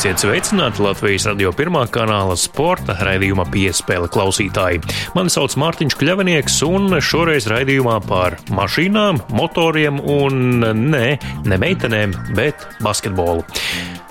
Esiet sveicināti Latvijas radio pirmā kanāla sporta raidījuma piespēle klausītāji. Mani sauc Mārtiņš Kļavinieks, un šoreiz raidījumā par mašīnām, motoriem un ne, ne meitenēm, bet basketbolu.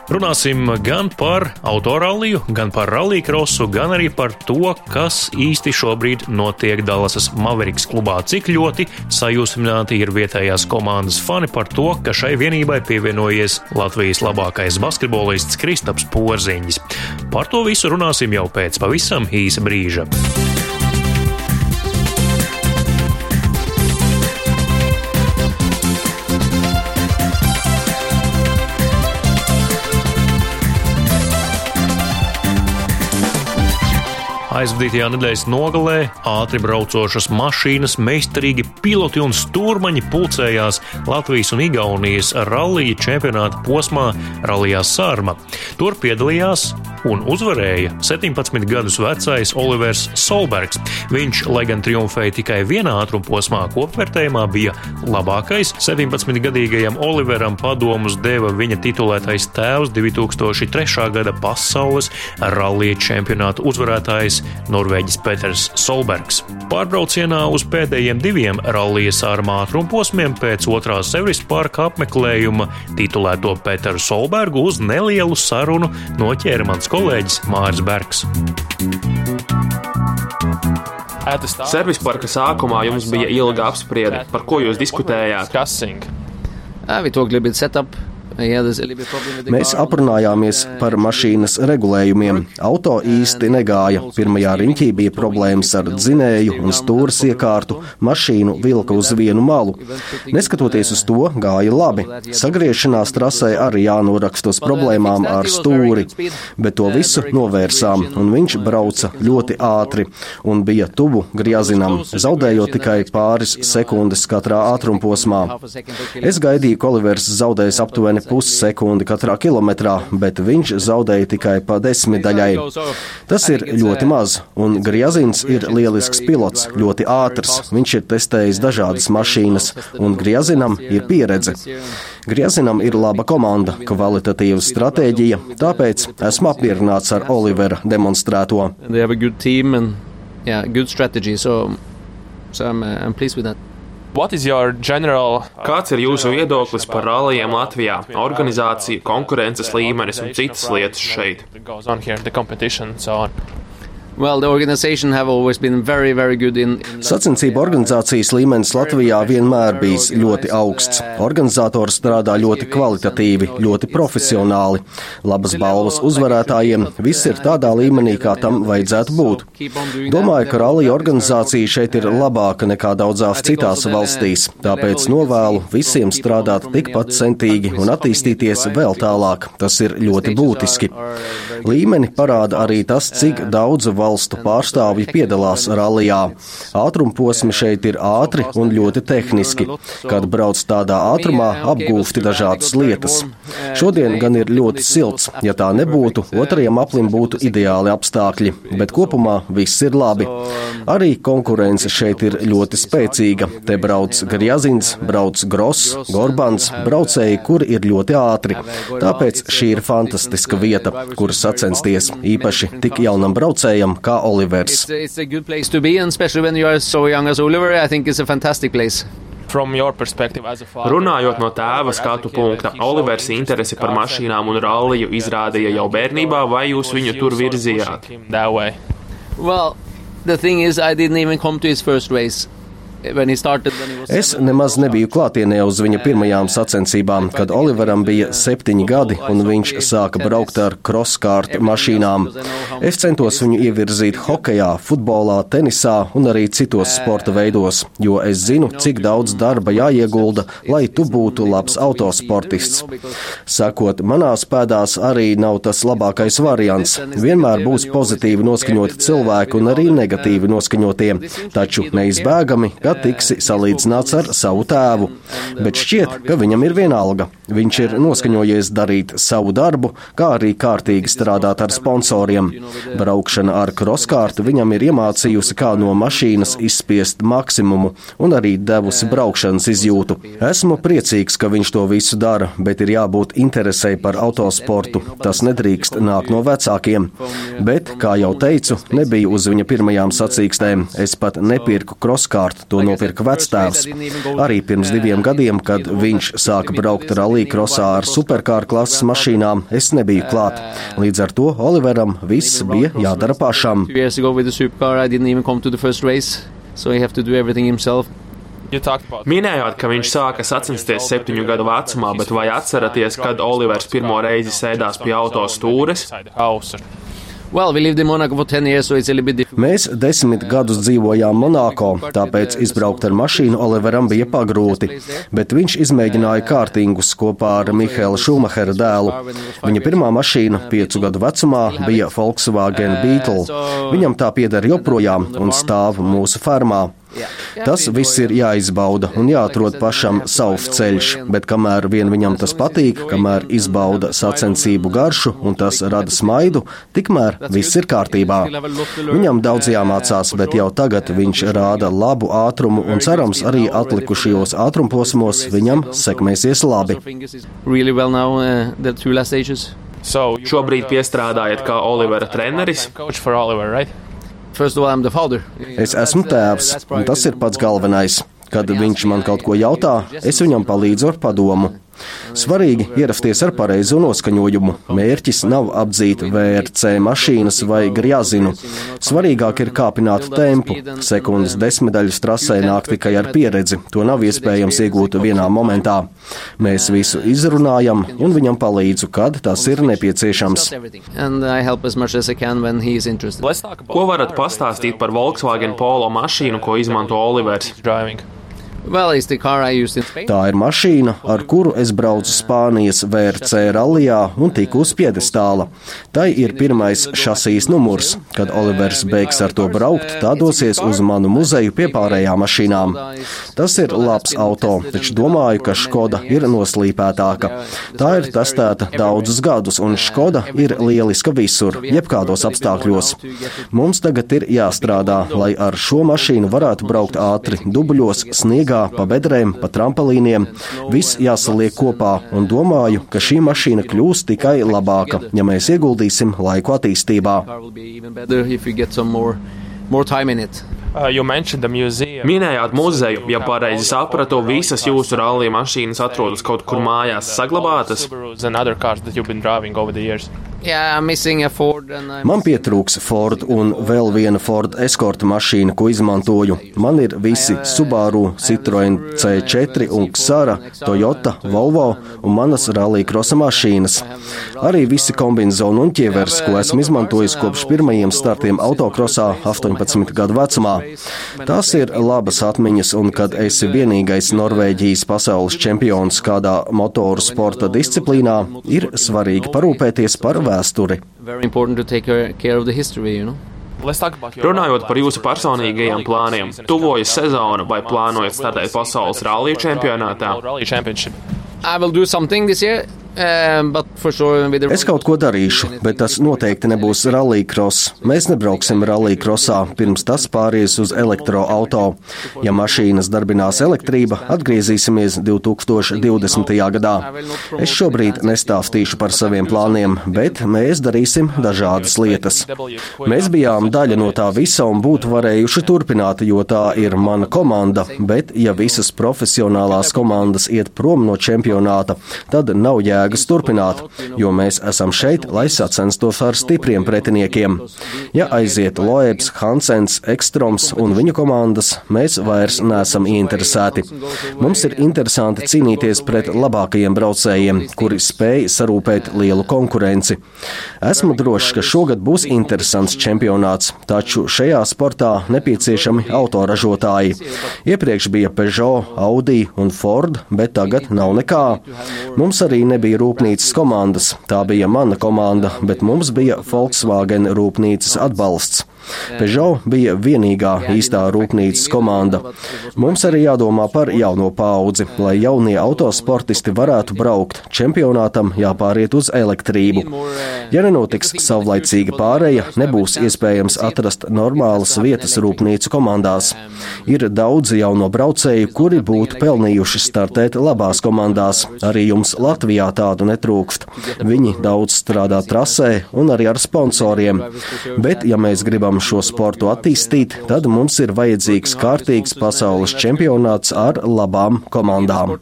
Runāsim gan par autoralliju, gan par rallycrossu, gan arī par to, kas īsti šobrīd notiek Dallasas Mavericks klubā. Cik ļoti sajūsmināti ir vietējās komandas fani par to, ka šai vienībai pievienojies Latvijas labākais basketbolists Kristaps Porziņš. Par to visu runāsim jau pēc pavisam īsa brīža. Aizvadītajā nedēļas nogalē ātri braucošas mašīnas, meistarīgi piloti un stūrmaņi pulcējās Latvijas un Igaunijas rallija čempionāta posmā Rallijā Sārma. Tur piedalījās un uzvarēja 17 gadus vecais Olivers Solbergs. Viņš, lai gan triumfēja tikai vienā ātruma posmā, kopvērtējumā bija labākais. 17-gadīgajam Oliveram padomus deva viņa titulētais tēvs 2003. gada pasaules rallija čempionāta uzvarētājs Norvēģis Peters Solbergs. Pārbraucienā uz pēdējiem diviem rallijas ārmā ātrumposmiem pēc otrās Severis parka apmeklējuma titulēto Peteru Solbergu uz nelielu sarunu noķēra mans kolēģis Māris Bergs. Servis parka sākumā jums bija ilga apspriede, par ko jūs diskutējāt. Uh, we talked a little bit setup, Mēs aprunājāmies par mašīnas regulējumiem. Auto īsti negāja. Pirmajā riņķī bija problēmas ar dzinēju un stūres iekārtu. Mašīnu vilka uz vienu malu. Neskatoties uz to, gāja labi. Sagriešanās trasē arī jānorakstos problēmām ar stūri, bet to visu novērsām, un viņš brauca ļoti ātri un bija tuvu griezinam, zaudējot tikai pāris sekundes katrā ātrumposmā. Es gaidīju, ka Olivers zaudēs aptuveni pussekundi katrā kilometrā, bet viņš zaudēja tikai pa desmitdaļai. Tas ir ļoti maz, un Griezins ir lielisks pilots, ļoti ātrs. Viņš ir testējis dažādas mašīnas, un Griezinam ir pieredze. Griezinam ir laba komanda, kvalitatīva stratēģija, tāpēc esmu apmierināts ar Olivera demonstrēto. Yeah, good strategy, so, so I'm, uh, I'm pleased with that. General... Kāds ir jūsu viedoklis par rallijiem Latvijā, organizāciju, konkurences līmenis un citas lietas šeit? Well, very, very in, in Sacensību organizācijas līmenis Latvijā vienmēr bijis ļoti augsts. Organizatori strādā ļoti kvalitatīvi, ļoti profesionāli. Labas balvas uzvarētājiem viss ir tādā līmenī, kā tam vajadzētu būt. Domāju, ka rallija organizācija šeit ir labāka nekā daudzās citās valstīs, tāpēc novēlu visiem strādāt tikpat centīgi un attīstīties vēl tālāk. Tas ir ļoti būtiski. Līmeni parāda arī tas, cik daudz valsts valstu pārstāvji piedalās rallijā. Ātrumposmi šeit ir ātri un ļoti tehniski. Kad brauc tādā ātrumā, apgūsti dažādas lietas. Šodien gan ir ļoti silts. Ja tā nebūtu, otrajam aplim būtu ideāli apstākļi, bet kopumā viss ir labi. Arī konkurence šeit ir ļoti spēcīga. Te brauc Grjazins, brauc Gross, Gorbans, braucēji, kuri ir ļoti ātri. Tāpēc šī ir fantastiska vieta, kur sacensties īpaši tik jaunam braucējam kā Olivers. It's, it's so Runājot no tēva skatu punkta, Olivers interesi par mašīnām un ralliju izrādīja jau bērnībā, vai jūs viņu tur virzījāt? Well, the thing is, I didn't even come to his first race. Es nemaz nebiju klātienē uz viņa pirmajām sacensībām, kad Oliveram bija septiņi gadi un viņš sāka braukt ar kroskārtu mašīnām. Es centos viņu ievirzīt hokejā, futbolā, tenisā un arī citos sporta veidos, jo es zinu, cik daudz darba jāiegulda, lai tu būtu labs autosportists. Sakot, manās pēdās arī nav tas labākais variants. Vienmēr būs pozitīvi noskaņoti cilvēki un arī negatīvi noskaņotie, taču neizbēgami, ka tiksi salīdzināts ar savu tēvu. Bet šķiet, ka viņam ir vienalga. Viņš ir noskaņojies darīt savu darbu, kā arī kārtīgi strādāt ar sponsoriem. Braukšana ar kroskārtu viņam ir iemācījusi, kā no mašīnas izspiest maksimumu un arī devusi braukšanas izjūtu. Esmu priecīgs, ka viņš to visu dara, bet ir jābūt interesei par autosportu. Tas nedrīkst nākt no vecākiem. Bet, kā jau teicu, nebija uz viņa pirmajām sacīkstēm. Es pat nepirku kroskārtu, to nopirka vectēvs. Arī pirms diviem gadiem, kad viņš sāka braukt rallija krosā ar superkāru klases mašīnām, es nebiju klāt. Līdz ar to Oliveram viss bija jādara pašam. So you have to do everything himself. Minējāt, ka viņš sāka sacensties septiņu gadu vecumā, bet vai atceraties, kad Olivers pirmo reizi sēdās pie auto stūres? Well, we Mēs desmit gadus dzīvojām Monako, tāpēc izbraukt ar mašīnu Oliveram bija pagrūti, bet viņš izmēģināja kārtingus kopā ar Mihēlu Šumahera dēlu. Viņa pirmā mašīna piecu gadu vecumā bija Volkswagen Beetle. Viņam tā pieder joprojām un stāv mūsu fermā. Tas viss ir jāizbauda un jāatrod pašam savs ceļš, bet kamēr vien viņam tas patīk, kamēr izbauda sacensību garšu un tas rada smaidu, tikmēr viss ir kārtībā. Viņam daudz jāmācās, bet jau tagad viņš rāda labu ātrumu un cerams arī atlikušajos ātrumposmos viņam sekmēsies labi. Šobrīd piestrādājat kā Olivera treneris. Es esmu tēvs, un tas ir pats galvenais. Kad viņš man kaut ko jautā, es viņam palīdzu ar padomu. Svarīgi ierasties ar pareizo noskaņojumu. Mērķis nav apdzīt VRC mašīnas vai grjazinu. Svarīgāk ir kāpināt tempu. Sekundes desmitaļas trasē nāk tikai ar pieredzi. To nav iespējams iegūt vienā momentā. Mēs visu izrunājam un viņam palīdzu, kad tas ir nepieciešams. Ko varat pastāstīt par Volkswagen Polo mašīnu, ko izmanto Olivers? Tā ir mašīna, ar kuru es braucu Spānijas VRC rallijā un tiku uz piedestāla. Tai ir pirmais šasīs numurs. Kad Olivers beigs ar to braukt, tā dosies uz manu muzeju pie pārējām mašīnām. Tas ir labs auto, taču domāju, ka Škoda ir noslīpētāka. Tā ir testēta daudzus gadus, un Škoda ir lieliska visur, jebkādos apstākļos. Mums tagad ir jāstrādā, lai ar šo mašīnu varētu braukt ātri, dubļos, sniegā staigā pa bedrēm, pa trampolīniem. Viss jāsaliek kopā un domāju, ka šī mašīna kļūs tikai labāka, ja mēs ieguldīsim laiku attīstībā. Uh, Minējāt muzeju, ja pareizi sapratu, visas jūsu rallija mašīnas atrodas kaut kur mājās saglabātas. Man pietrūks Ford un vēl viena Ford eskorta mašīna, ko izmantoju. Man ir visi Subaru, Citroen C4 un Xara, Toyota, Volvo un manas rallija krosa mašīnas. Arī visi kombinzoni un ķievers, ko esmu izmantojis kopš pirmajiem startiem autokrosā 18 gadu vecumā. Tās ir labas atmiņas, un kad esi vienīgais Norvēģijas pasaules čempions kādā motoru sporta disciplīnā, ir svarīgi parūpēties par vēsturi. Runājot par jūsu personīgajiem plāniem, tuvojas sezona vai plānojat startēt pasaules rallija čempionātā? I will do something this year. Um, es kaut ko darīšu, bet tas noteikti nebūs rallycross. Mēs nebrauksim rallycrossā, pirms tas pāries uz elektroauto. Ja mašīnas darbinās elektrība, atgriezīsimies 2020. gadā. Es šobrīd nestāstīšu par saviem plāniem, bet mēs darīsim dažādas lietas. Mēs bijām daļa no tā visa un būtu varējuši turpināt, jo tā ir mana komanda, bet ja visas profesionālās komandas iet prom no čempionāta, tad nav jēga jēgas turpināt, jo mēs esam šeit, lai sacenstos ar stipriem pretiniekiem. Ja aiziet Loebs, Hansens, Ekstroms un viņu komandas, mēs vairs neesam ieinteresēti. Mums ir interesanti cīnīties pret labākajiem braucējiem, kuri spēj sarūpēt lielu konkurenci. Esmu drošs, ka šogad būs interesants čempionāts, taču šajā sportā nepieciešami autoražotāji. Iepriekš bija Peugeot, Audi un Ford, bet tagad nav nekā. Mums arī nebija rūpnīcas komandas. Tā bija mana komanda, bet mums bija Volkswagen rūpnīcas atbalsts. Peugeot bija vienīgā īstā rūpnīcas komanda. Mums arī jādomā par jauno paudzi, lai jaunie autosportisti varētu braukt. Čempionātam jāpāriet uz elektrību. Ja nenotiks savlaicīga pāreja, nebūs iespējams atrast normālas vietas rūpnīcu komandās. Ir daudz jauno braucēju, kuri būtu pelnījuši startēt labās komandās. Arī jums Latvijā tādu netrūkst. Viņi daudz strādā trasē un arī ar sponsoriem. Bet, ja mēs gribam šo sportu attīstīt, tad mums ir vajadzīgs kārtīgs pasaules čempionāts ar labām komandām.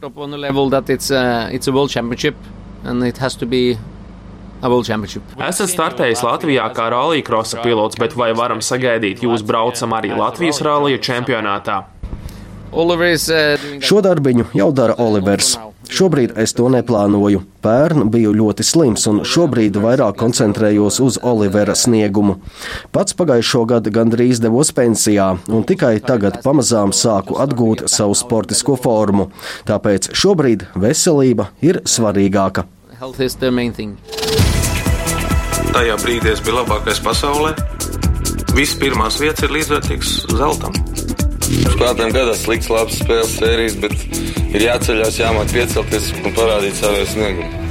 Esat startējis Latvijā kā rallija krosa pilots, bet vai varam sagaidīt jūs braucam arī Latvijas rallija čempionātā? Šo darbiņu jau dara Olivers. Šobrīd es to neplānoju. Pērn biju ļoti slims un šobrīd vairāk koncentrējos uz Olivera sniegumu. Pats pagājušo gadu gandrīz devos pensijā un tikai tagad pamazām sāku atgūt savu sportisko formu. Tāpēc šobrīd veselība ir svarīgāka. Tajā brīdī es biju labākais pasaulē. Viss pirmās vietas ir līdzvērtīgs zeltam. Spēlētājiem gadās slikts, labs spēles sērijas, bet ir jāceļās, jāmāk piecelties un parādīt savu sniegumu.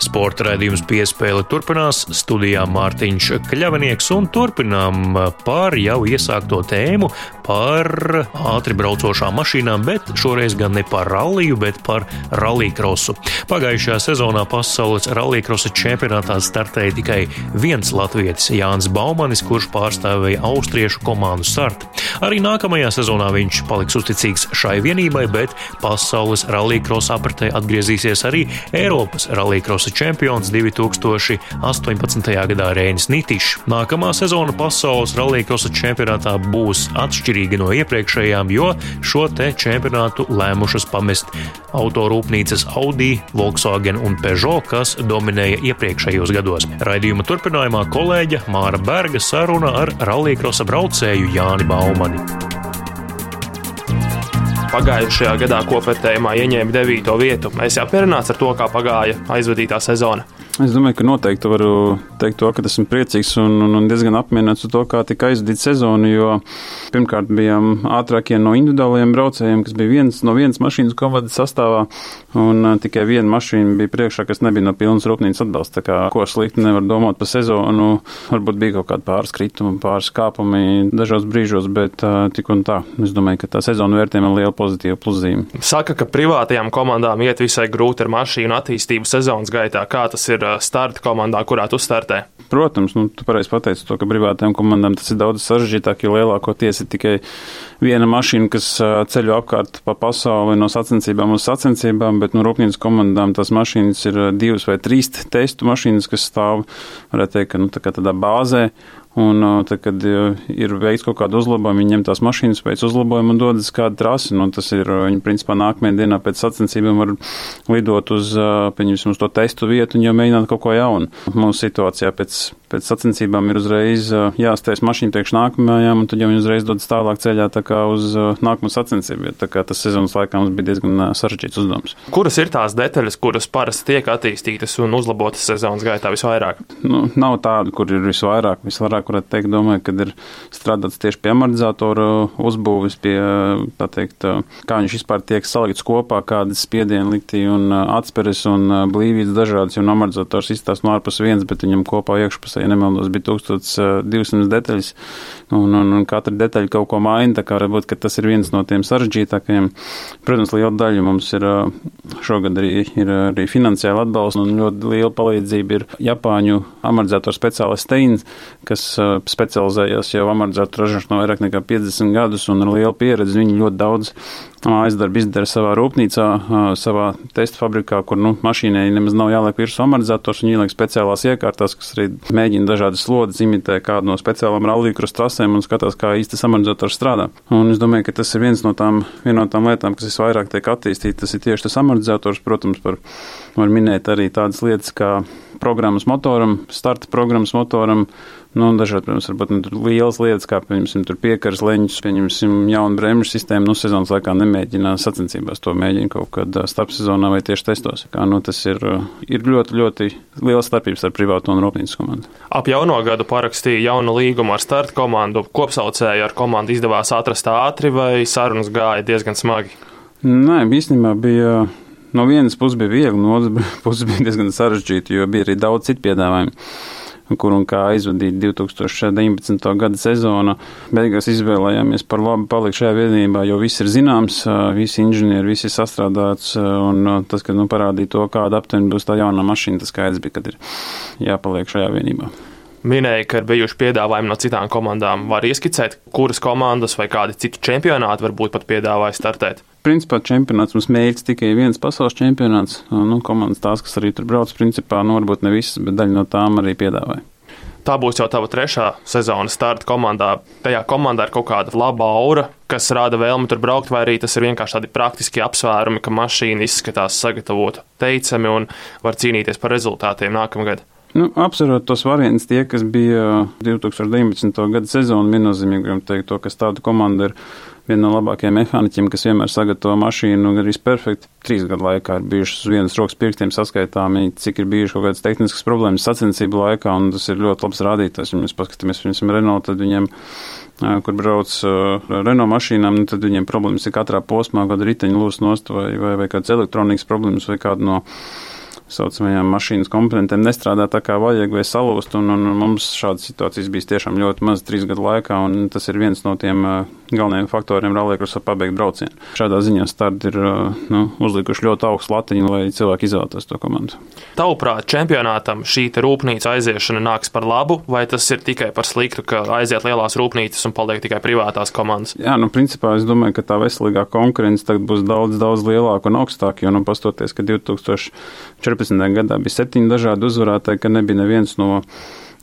Sporta raidījums piespēle turpinās. Studijā Mārtiņš Kļavinieks un turpinām par jau iesākto tēmu par ātri braucošām mašīnām, bet šoreiz gan ne par ralliju, bet par rallycrossu. Pagājušajā sezonā pasaules rallycrossa čempionātā startēja tikai viens latvietis Jānis Baumanis, kurš pārstāvēja austriešu komandu Sart. Arī nākamajā sezonā viņš paliks uzticīgs šai vienībai, bet pasaules rallycrossa apritē atgriezīsies arī Eiropas rallycrossa čempions 2018. gadā Rēnis Nitišs. Nākamā sezona pasaules rallycrossa čempionātā būs atšķirīga atšķirīga no iepriekšējām, jo šo te čempionātu lēmušas pamest autorūpnīcas Audi, Volkswagen un Peugeot, kas dominēja iepriekšējos gados. Raidījuma turpinājumā kolēģa Māra Berga saruna ar rallija braucēju Jāni Baumani. Pagājušajā gadā kopvērtējumā ieņēma 9. vietu. Es jau pierunāts ar to, kā pagāja aizvadītā sezona. Es domāju, ka noteikti varu teikt to, ka esmu priecīgs un, un, un diezgan apmierināts ar to, kā tika aizdīta sezona. Jo pirmkārt bijām ātrākie no individuālajiem braucējiem, kas bija viens no vienas mašīnas komandas sastāvā, un uh, tikai viena mašīna bija priekšā, kas nebija no pilnas rūpnīcas atbalsta. Tā kā ko slikti nevar domāt par sezonu, varbūt bija kaut kādi pāris kritumi, pāris kāpumi dažos brīžos, bet uh, tik un tā. Es domāju, ka tā sezona vērtējuma liela pozitīva pluszīme. Saka, ka privātajām komandām iet visai grūti ar mašīnu attīstību sezonas gaitā. Kā tas ir starta komandā, kurā tu startē? Protams, nu, tu pareizi pateici to, ka privātajām komandām tas ir daudz sarežģītāk, jo lielākoties ir tikai viena mašīna, kas ceļo apkārt pa pasauli no sacensībām uz sacensībām, bet no nu, rūpnīcas komandām tās mašīnas ir divas vai trīs testu mašīnas, kas stāv, varētu teikt, ka nu, tā tādā bāzē. Un, tad, kad ir veikts kaut kāda uzlabojuma, viņi ņem tās mašīnas, veic uzlabojumu un dodas kādu trasi. Nu, tas ir, viņi principā nākamajā dienā pēc sacensībām var lidot uz, pieņemsim, uz to testu vietu un jau mēģināt kaut ko jaunu. Mūsu situācijā pēc pēc sacensībām ir uzreiz jāstājas mašīna priekš nākamajām, un tad jau viņi uzreiz dodas tālāk ceļā tā kā uz nākamo sacensību. Tā kā tas sezonas laikā mums bija diezgan sarežģīts uzdevums. Kuras ir tās detaļas, kuras parasti tiek attīstītas un uzlabotas sezonas gaitā visvairāk? Nu, nav tādu, kur ir visvairāk. Visvairāk, varētu teikt, domāju, kad ir strādāts tieši pie amortizatora uzbūves, pie tā teikt, kā viņš vispār tiek salikts kopā, kādas spiedienu likti un atspēres un blīvības dažādas, jo amortizators izstāsta no ārpus viens, bet viņam kopā iekšpusē ja nemaldos, bija 1200 detaļas, un, un, un katra detaļa kaut ko maina, tā kā varbūt, ka tas ir viens no tiem sarežģītākajiem. Protams, liela daļa mums ir šogad arī, ir arī finansiāli atbalsts, un ļoti liela palīdzība ir Japāņu amortizatoru speciālists Steins, kas specializējas jau amortizatoru ražošanā vairāk nekā 50 gadus un ar lielu pieredzi. Viņi ļoti daudz mājas darbu izdara savā rūpnīcā, savā testa fabrikā, kur nu, mašīnai nemaz nav jāliek virsū amortizators, viņi ieliek speciālās iekārtās, kas arī mēģina dažādas slodzes, imitē kādu no speciālām rallīkras trasēm un skatās, kā īsti amortizators strādā. Un es domāju, ka tas ir viens no tām, viena no tām lietām, kas visvairāk tiek attīstīta, tas ir tieši tas amortizators, protams, par, var minēt arī tādas lietas kā programmas motoram, starta programmas motoram. Nu, dažādi, protams, varbūt lielas lietas, kā piemēram, piekaras leņķus, pieņemsim, jaunu bremžu sistēmu. Nu, sezonas laikā nemēģina sacensībās to mēģina kaut kad starpsezonā vai tieši testos. Kā, nu, tas ir, ir ļoti, ļoti liela starpības ar privātu un rūpnīcas komandu. Ap jauno gadu parakstīja jaunu līgumu ar starta komandu. Kopsaucēju ar komandu izdevās atrast ātri vai sarunas gāja diezgan smagi? Nē, īstenībā bija no vienas puses bija viegli, no otras puses bija diezgan sarežģīti, jo bija arī daudz citu piedāvājumu. Kur un kā aizvadīt 2019. gada sezonu. Beigās izvēlējāmies par labu palikt šajā vienībā, jo viss ir zināms, visi inženieri, viss ir sastrādāts. Un tas, kad nu, parādīja to, kāda aptuveni būs tā jaunā mašīna, tas skaidrs bija, kad ir jāpaliek šajā vienībā. Minēja, ka ir bijuši piedāvājumi no citām komandām. Var ieskicēt, kuras komandas vai kādi citu čempionāti varbūt pat piedāvāja startēt? Principā čempionāts mums mērķis tikai viens pasaules čempionāts. Nu, komandas tās, kas arī tur brauc, principā, nu, varbūt ne visas, bet daļa no tām arī piedāvāja. Tā būs jau tava trešā sezona starta komandā. Tajā komandā ir kaut kāda laba aura, kas rada vēlmi tur braukt, vai arī tas ir vienkārši tādi praktiski apsvērumi, ka mašīna izskatās sagatavota teicami un var cīnīties par rezultātiem nākamgad. Nu, apsverot tos variantus, tie, kas bija 2019. gada sezona, viennozīmīgi gribam teikt to, kas tāda komanda ir viena no labākajiem mehāniķiem, kas vienmēr sagatavo mašīnu arī perfekti. Trīs gadu laikā ir bijušas uz vienas rokas pirkstiem saskaitāmi, cik ir bijušas kaut kādas tehniskas problēmas sacensību laikā, un tas ir ļoti labs rādītājs. Ja mēs paskatāmies, piemēram, Renault, tad viņiem kur brauc Renault mašīnām, nu, tad viņiem problēmas ir katrā posmā, kad riteņi lūs nost vai, vai, vai kādas elektronikas problēmas vai kāda no saucamajām mašīnas komponentiem nestrādā tā kā vajag vai salūst, un, un mums šādas situācijas bijis tiešām ļoti maz trīs gadu laikā, un tas ir viens no tiem galvenajiem faktoriem rallija pabeigt braucienu. Šādā ziņā starti ir nu, uzlikuši ļoti augstu latiņu, lai cilvēki izvēlētos to komandu. Tavuprāt, čempionātam šī rūpnīca aiziešana nāks par labu, vai tas ir tikai par sliktu, ka aiziet lielās rūpnīcas un paliek tikai privātās komandas? Jā, nu, principā es domāju, ka tā veselīgā konkurence tagad būs daudz, daudz lielāka un augstāka, jo, nu, pastoties, ka 2014. gadā bija septiņi dažādi uzvarētāji, ka nebija neviens no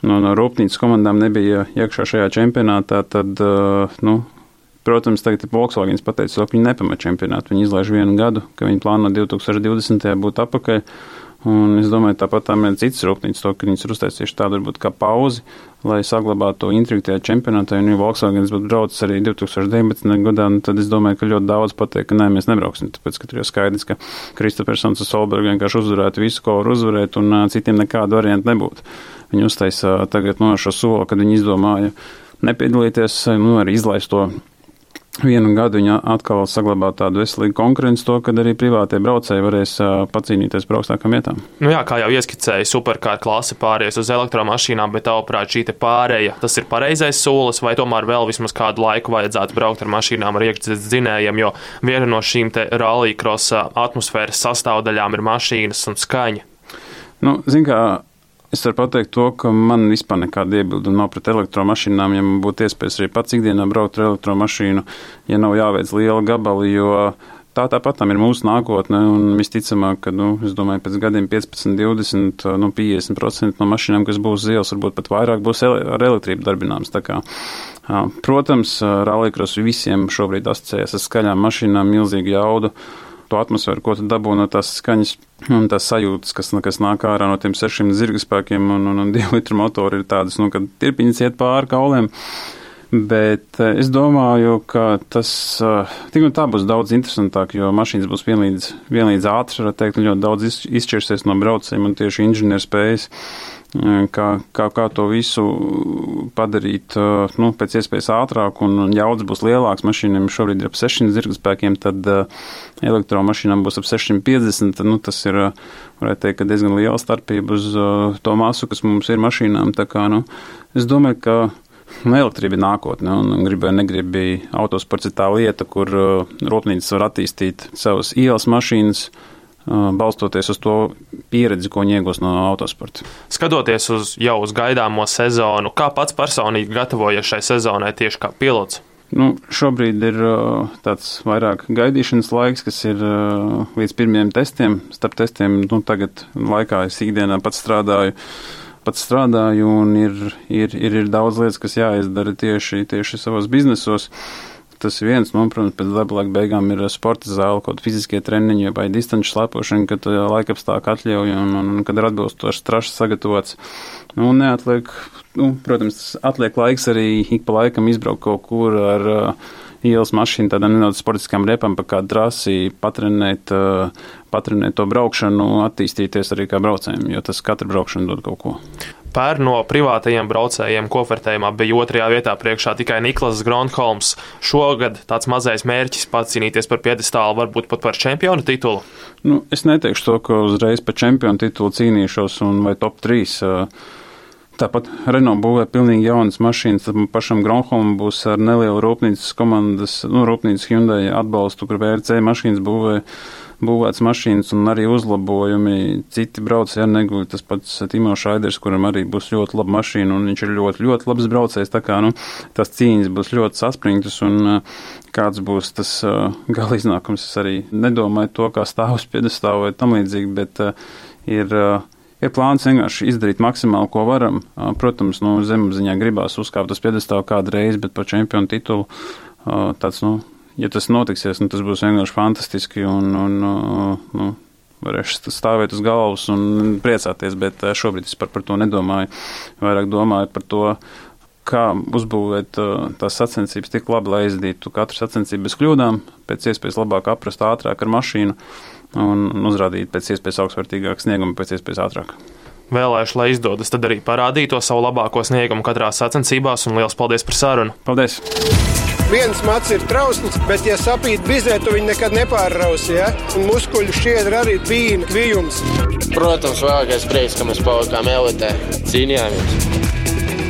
no, no rūpnīcas komandām nebija iekšā šajā čempionātā, tad, nu, Protams, tagad ir Volkswagen pateicis, ka viņi nepamet čempionātu. Viņi izlaiž vienu gadu, ka viņi plāno 2020. būt apakaļ. Un es domāju, tāpat tam ir citas rūpnīcas, to, ka viņas ir uztaisījuši tādu varbūt kā pauzi, lai saglabātu to intrigu tajā čempionātā. Un, ja Volkswagen būtu braucis arī 2019. gadā, nu, tad es domāju, ka ļoti daudz pateikt, ka nē, mēs nebrauksim. Tāpēc, ka tur jau skaidrs, ka Kristofers un Solbergs vienkārši uzvarētu visu, ko var uzvarēt, un citiem nekādu variantu nebūtu. Viņi uztaisīja tagad no šo soli, kad viņi izdomāja nepiedalīties, nu, arī izlaist to vienu gadu viņa atkal saglabā tādu veselīgu konkurenci, to, kad arī privātie braucēji varēs pacīnīties par augstākām vietām. Nu jā, kā jau ieskicēja, superkārta klase pāries uz elektromašīnām, bet tavuprāt, šī pārēja, tas ir pareizais solis, vai tomēr vēl vismaz kādu laiku vajadzētu braukt ar mašīnām ar iekšzemes dzinējiem, jo viena no šīm te rallija krosa atmosfēras sastāvdaļām ir mašīnas un skaņa. Nu, zin, kā, Es varu pateikt to, ka man vispār nekāda iebilduma nav pret elektromašīnām, ja man būtu iespējas arī pats ikdienā braukt ar elektromašīnu, ja nav jāveic liela gabali, jo tā tāpat ir mūsu nākotne, visticamāk, ka, nu, domāju, pēc gadiem 15, 20, nu, 50% no mašīnām, kas būs uz ielas, varbūt pat vairāk būs ar elektrību darbināmas. Protams, rallikros visiem šobrīd asociējas ar skaļām mašīnām, milzīgu jaudu to atmosfēru, ko tu dabū no tās skaņas un tās sajūtas, kas, kas nāk ārā no tiem sešiem zirga spēkiem un, un, un divu litru motoru, ir tādas, nu, kad tirpiņas iet pāri kauliem. Bet eh, es domāju, ka tas eh, tik un tā būs daudz interesantāk, jo mašīnas būs vienlīdz, vienlīdz ātras, var teikt, ļoti daudz izšķirsies no braucējiem un tieši inženieru spējas kā, kā, kā to visu padarīt nu, pēc iespējas ātrāk un jaudas būs lielāks. Mašīnām šobrīd ir ap 600 zirgspēkiem, tad elektromašīnām būs ap 650. Nu, tas ir, varētu teikt, diezgan liela starpība uz to masu, kas mums ir mašīnām. Tā kā, nu, es domāju, ka Nu, elektrība ir nākotne, un gribēju, negribēju, autosports ir tā lieta, kur uh, rūpnīcas var attīstīt savas ielas mašīnas, uh, balstoties uz to pieredzi, ko iegūst no autosporta. Skatoties uz jau uz gaidāmo sezonu, kā pats personīgi gatavojies šai sezonai tieši kā pilots? Nu, šobrīd ir tāds vairāk gaidīšanas laiks, kas ir līdz pirmiem testiem. Starp testiem nu, tagad laikā es ikdienā pats strādāju. Pats strādāju, un ir, ir, ir, ir daudz lietas, kas jāizdara tieši, tieši savos biznesos. Tas viens, nu, protams, pēc laika beigām ir sporta zāle, kaut fiziskie treniņi vai distanču slēpošana, kad laikapstākļi atļauj un, un, un kad ir atbilstošs trašs sagatavots. Nu, neatliek, nu, protams, atliek laiks arī ik pa laikam izbraukt kaut kur ar uh, ielas mašīnu, tādām nedaudz sportiskām repām, pa kādu trasi, patrenēt, uh, patrenēt to braukšanu, attīstīties arī kā braucējiem, jo tas katra braukšana dod kaut ko. Pērn no privātajiem braucējiem kofertējumā bija otrajā vietā priekšā tikai Niklas Gronholms. Šogad tāds mazais mērķis pacīnīties par piedestālu, varbūt pat par čempionu titulu. Nu, es neteikšu to, ka uzreiz par čempionu titulu cīnīšos un vai top 3. Tāpat Renault būvē pilnīgi jaunas mašīnas. Tad pašam Gronholmam būs ar nelielu rūpnīcas komandas, nu, rūpnīcas Hyundai atbalstu, kur VRC mašīnas būvē būvēts mašīnas un arī uzlabojumi. Citi braucēji ar neguļ, tas pats Timo Šaiders, kuram arī būs ļoti laba mašīna, un viņš ir ļoti, ļoti labs braucējs. Tā kā, nu, tās cīņas būs ļoti saspringtas, un kāds būs tas uh, gala iznākums, es arī nedomāju to, kā stāvus piedestāvu vai tam līdzīgi, bet uh, ir. Ir plāns vienkārši izdarīt maksimāli, ko varam. Protams, nu, zemapziņā gribās uzkāpt uz piedestālu kādu reizi, bet par čempionu titulu tāds, nu, ja tas notiksies, nu, tas būs vienkārši fantastiski un, un nu, varēšu stāvēt uz galvas un priecāties, bet eh, šobrīd es par, par to nedomāju. Vairāk domāju par to, kā uzbūvēt uh, tās sacensības tik labi, lai aizdītu katru sacensību bez kļūdām, pēc iespējas labāk aprast ātrāk ar mašīnu un, uzrādīt pēc iespējas augstvērtīgāku sniegumu pēc iespējas ātrāk. Vēlēšu, lai izdodas tad arī parādīt to savu labāko sniegumu katrā sacensībās, un liels paldies par sarunu! Paldies! Viens mats ir trausls, bet, ja sapīt bizē, tu viņu nekad nepārrausi. Ja? Un muskuļu šķiedra arī bija kvijums. Protams, vēlākais prieks, ka mēs palikām elitē, cīnījāmies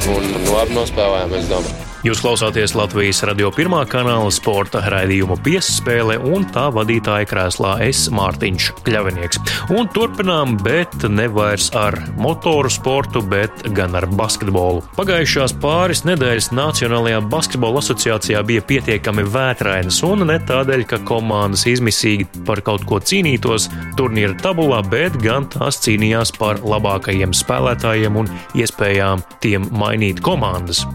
un labi nospēlējām, es domāju. Jūs klausāties Latvijas radio pirmā kanāla sporta raidījumu piespēle un tā vadītāja krēslā es Mārtiņš Kļavinieks. Un turpinām, bet ne vairs ar motoru sportu, bet gan ar basketbolu. Pagājušās pāris nedēļas Nacionālajā basketbola asociācijā bija pietiekami vētrainas un ne tādēļ, ka komandas izmisīgi par kaut ko cīnītos turnīra tabulā, bet gan tās cīnījās par labākajiem spēlētājiem un iespējām tiem mainīt komandas.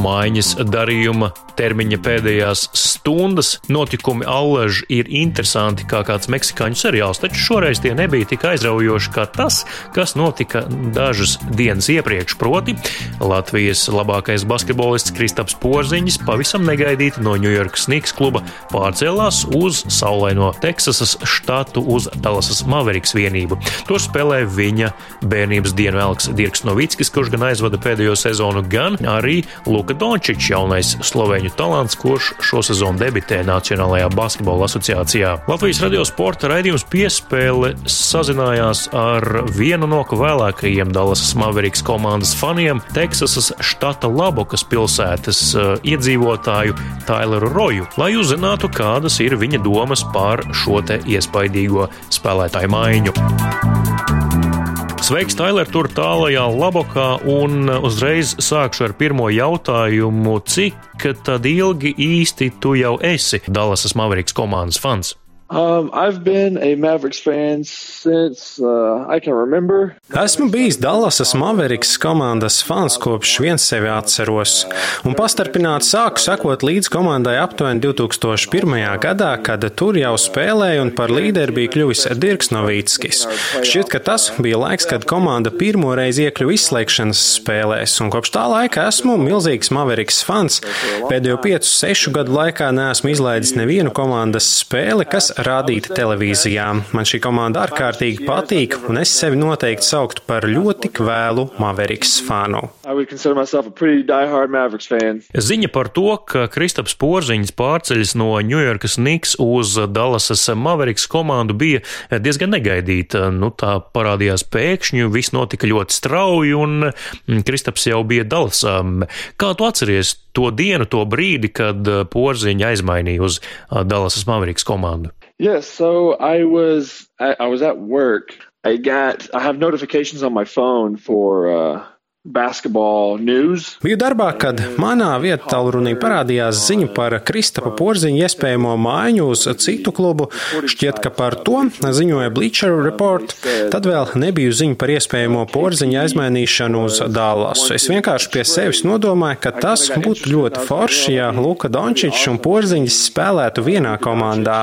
Maiņas darījuma termiņa pēdējās stundas notikumi allaž ir interesanti kā kāds meksikāņu seriāls, taču šoreiz tie nebija tik aizraujoši kā tas, kas notika dažas dienas iepriekš. Proti, Latvijas labākais basketbolists Kristaps Porziņš pavisam negaidīti no Ņujorkas Snigs kluba pārcēlās uz saulaino Teksasas štatu uz Dallasas Mavericks vienību. Tur spēlē viņa bērnības dienu Elks Dirks Novickis, kurš gan aizvada pēdējo sezonu, gan arī Luka Dončičs Vučičs, jaunais sloveņu talants, kurš šo sezonu debitē Nacionālajā basketbola asociācijā. Latvijas radio sporta raidījums piespēle sazinājās ar vienu no vēlākajiem Dallasas Mavericks komandas faniem - Teksasas štata Labokas pilsētas uh, iedzīvotāju Taileru Roju, lai uzzinātu, kādas ir viņa domas par šo te iespaidīgo spēlētāju maiņu. Sveiks, Tailer, tur tālajā labokā, un uzreiz sākšu ar pirmo jautājumu. Cik tad ilgi īsti tu jau esi Dallasas Mavericks komandas fans? Um, I've been a Mavericks fan since uh, I can remember. Esmu bijis Dallasas Mavericks komandas fans kopš viens sevi atceros, un pastarpināti sāku sekot līdz komandai aptuveni 2001. gadā, kad tur jau spēlēja un par līderi bija kļuvis Dirks Novickis. Šķiet, ka tas bija laiks, kad komanda pirmoreiz iekļuva izslēgšanas spēlēs, un kopš tā laika esmu milzīgs Mavericks fans. Pēdējo 5-6 gadu laikā neesmu izlaidis nevienu komandas spēli, kas rādīta televīzijā. Man šī komanda ārkārtīgi patīk, un es sevi noteikti sauktu par ļoti kvēlu Mavericks fanu. Ziņa par to, ka Kristaps Porziņš pārceļas no Ņujorkas Knicks uz Dallasas Mavericks komandu bija diezgan negaidīta. Nu, tā parādījās pēkšņi, viss notika ļoti strauji, un Kristaps jau bija Dallasā. Kā tu atceries to dienu, to brīdi, kad Porziņš aizmainīja uz Dallasas Mavericks komandu? Yes, so I was I, I was at work. I got I have notifications on my phone for uh. Biju darbā, kad manā vietā tālrunī parādījās ziņa par Kristapa Porziņa iespējamo maiņu uz citu klubu. Šķiet, ka par to ziņoja Bleacher Report. Tad vēl nebiju ziņa par iespējamo Porziņa aizmainīšanu uz Dallasu. Es vienkārši pie sevis nodomāju, ka tas būtu ļoti forši, ja Luka Dončičs un Porziņš spēlētu vienā komandā.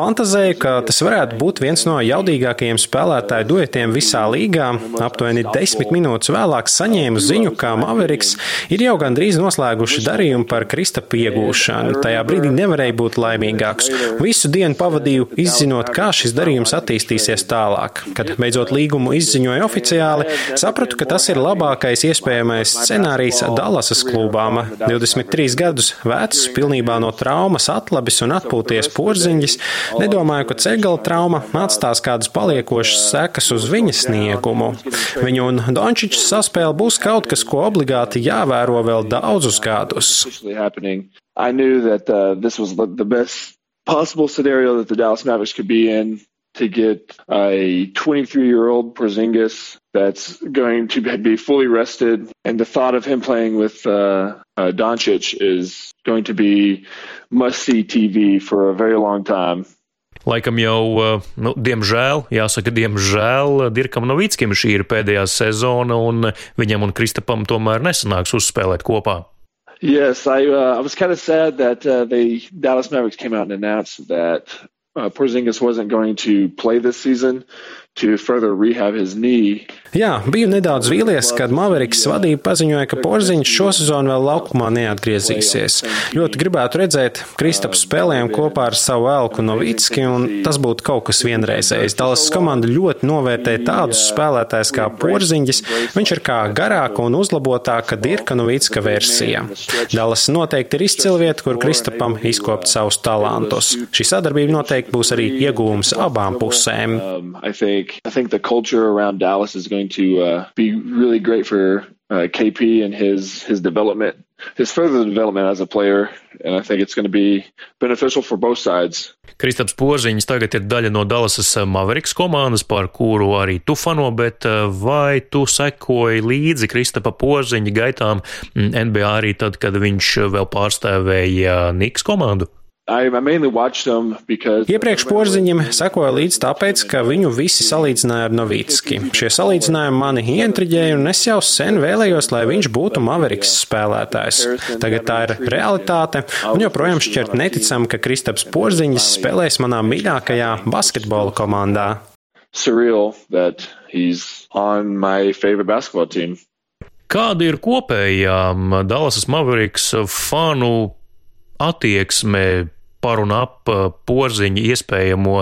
Fantazēju, ka tas varētu būt viens no jaudīgākajiem spēlētāju duetiem visā līgā. Aptuveni desmit minūtes vēlāk saņēmu ziņu, ka Maveriks ir jau gandrīz noslēguši darījumu par Kristapa iegūšanu. Tajā brīdī nevarēja būt laimīgāks. Visu dienu pavadīju izzinot, kā šis darījums attīstīsies tālāk. Kad beidzot līgumu izziņoja oficiāli, sapratu, ka tas ir labākais iespējamais scenārijs Dallasas klubām. 23 gadus vecs, pilnībā no traumas atlabis un atpūties porziņģis, nedomāju, ka cegala trauma atstās kādas paliekošas sekas uz viņa sniegumu. Viņu un Dončičs saspēle būs kaut kas, ko obligāti jāvēro vēl daudzus gadus. I knew that uh, this was the best possible scenario that the Dallas Mavericks could be in to get a 23 year old Porzingis that's going to be fully rested. And the thought of him playing with uh, uh, Doncic is going to be must see TV for a very long time. Laikam jau, nu, diemžēl, jāsaka, diemžēl Dirkam Novickim šī ir pēdējā sezona, un viņam un Kristapam tomēr nesanāks uzspēlēt kopā. Yes, I, uh, I was kind of sad that uh, the Dallas Mavericks came out and announced that uh, Porzingis wasn't going to play this season to further rehab his knee. Jā, biju nedaudz vīlies, kad Maveriks vadība paziņoja, ka Porziņš šo sezonu vēl laukumā neatgriezīsies. Ļoti gribētu redzēt Kristapu spēlējumu kopā ar savu elku Novicki, un tas būtu kaut kas vienreizējs. Dallas komanda ļoti novērtē tādus spēlētājus kā Porziņģis, viņš ir kā garāka un uzlabotāka Dirka Novicka versija. Dallas noteikti ir izcila vieta, kur Kristapam izkopt savus talantus. Šī sadarbība noteikti būs arī iegūms abām pusēm. Um, I think, I think the culture around Dallas is going to uh, be really great for uh, KP and his his development, his further development as a player, and I think it's going to be beneficial for both sides. Kristaps Porziņš tagad ir daļa no Dallasas Mavericks komandas, par kuru arī tu fano, bet vai tu sekoji līdzi Kristapa Porziņa gaitām NBA arī tad, kad viņš vēl pārstāvēja Niks komandu? Iepriekš porziņam sekoja līdz tāpēc, ka viņu visi salīdzināja ar Novicki. Šie salīdzinājumi mani ientriģēja, un es jau sen vēlējos, lai viņš būtu Maveriks spēlētājs. Tagad tā ir realitāte, un joprojām šķiet neticam, ka Kristaps Porziņš spēlēs manā mīļākajā basketbola komandā. Surreal that he's on my favorite basketball team. Kāda ir kopējā Dallasas Mavericks fanu attieksme par un ap porziņa iespējamo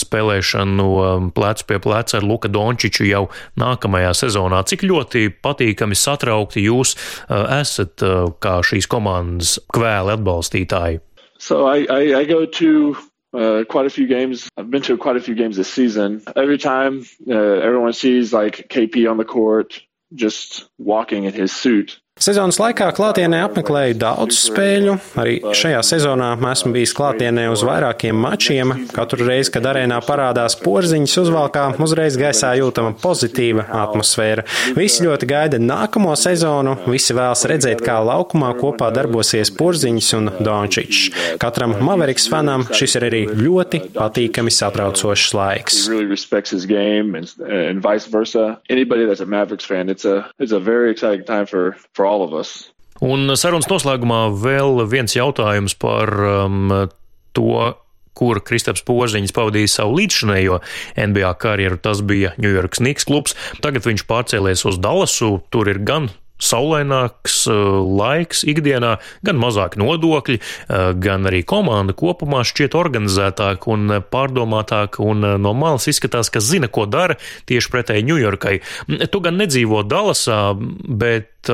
spēlēšanu plecu pie pleca ar Luka Dončiču jau nākamajā sezonā. Cik ļoti patīkami satraukti jūs esat kā šīs komandas kvēli atbalstītāji? So I, I, I go to uh, quite a few games. I've been to quite a few games this season. Every time uh, everyone sees like KP on the court, just walking in his suit, Sezonas laikā klātienē apmeklēju daudz spēļu. Arī šajā sezonā esmu bijis klātienē uz vairākiem mačiem. Katru reizi, kad arēnā parādās porziņš uzvalkā, uzreiz gaisā jūtama pozitīva atmosfēra. Visi ļoti gaida nākamo sezonu, visi vēlas redzēt, kā laukumā kopā darbosies porziņš un Dončičs. Katram Maveriks fanam šis ir arī ļoti patīkami satraucošs laiks. For, for all of us. Un sarunas noslēgumā vēl viens jautājums par um, to, kur Kristaps Poziņš pavadīja savu līdzšinējo NBA karjeru. Tas bija New York Knicks klubs. Tagad viņš pārcēlies uz Dallasu. Tur ir gan saulaināks uh, laiks ikdienā, gan mazāk nodokļi, uh, gan arī komanda kopumā šķiet organizētāka un pārdomātāka, un uh, no malas izskatās, ka zina, ko dara tieši pretēji Ņujorkai. Tu gan nedzīvo Dallasā, bet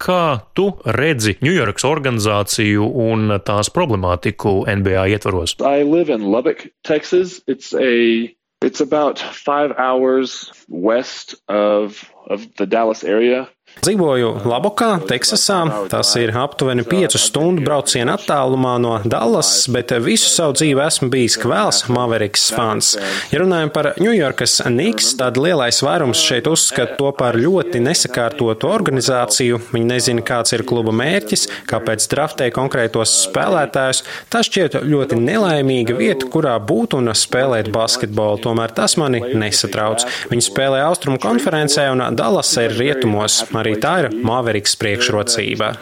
Kā tu redzi Ņujorkas organizāciju un tās problemātiku NBA ietvaros? I live in Lubbock, Texas. It's a It's about five hours west of of the Dallas area. Dzīvoju Labokā, Teksasā. Tas ir aptuveni 5 stundu brauciena attālumā no Dallas, bet visu savu dzīvi esmu bijis kvēls Maveriks fans. Ja runājam par Ņujorkas Niks, tad lielais vairums šeit uzskata to par ļoti nesakārtotu organizāciju. Viņi nezina, kāds ir kluba mērķis, kāpēc draftē konkrētos spēlētājus. Tas šķiet ļoti nelaimīga vieta, kurā būt un spēlēt basketbolu. Tomēr tas mani nesatrauc. Viņi spēlē Austrumu konferencē un Dallas ir rietumos. Arī tā ir Maveriks priekšrocība.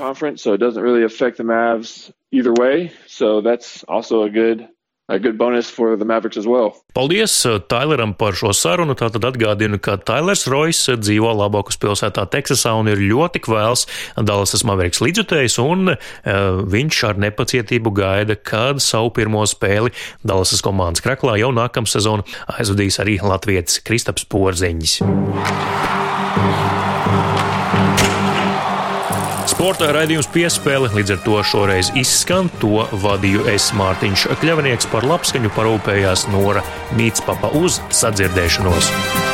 Either way, so that's also a good a good bonus for the Mavericks as well. Paldies uh, Taileram par šo sarunu. Tātad atgādinu, ka Tailers Rojas dzīvo Labokas pilsētā Teksasā un ir ļoti kvēls Dallasas Mavericks līdzjutējs, un uh, viņš ar nepacietību gaida, kad savu pirmo spēli Dallasas komandas kreklā jau nākamā sezona aizvadīs arī Latvijas Kristaps Porziņš. Sporta raidījums piespēle līdz ar to šoreiz izskan. To vadīju es Mārtiņš Kļavnieks par labskaņu parūpējās Nora Mītspapa uz sadzirdēšanos.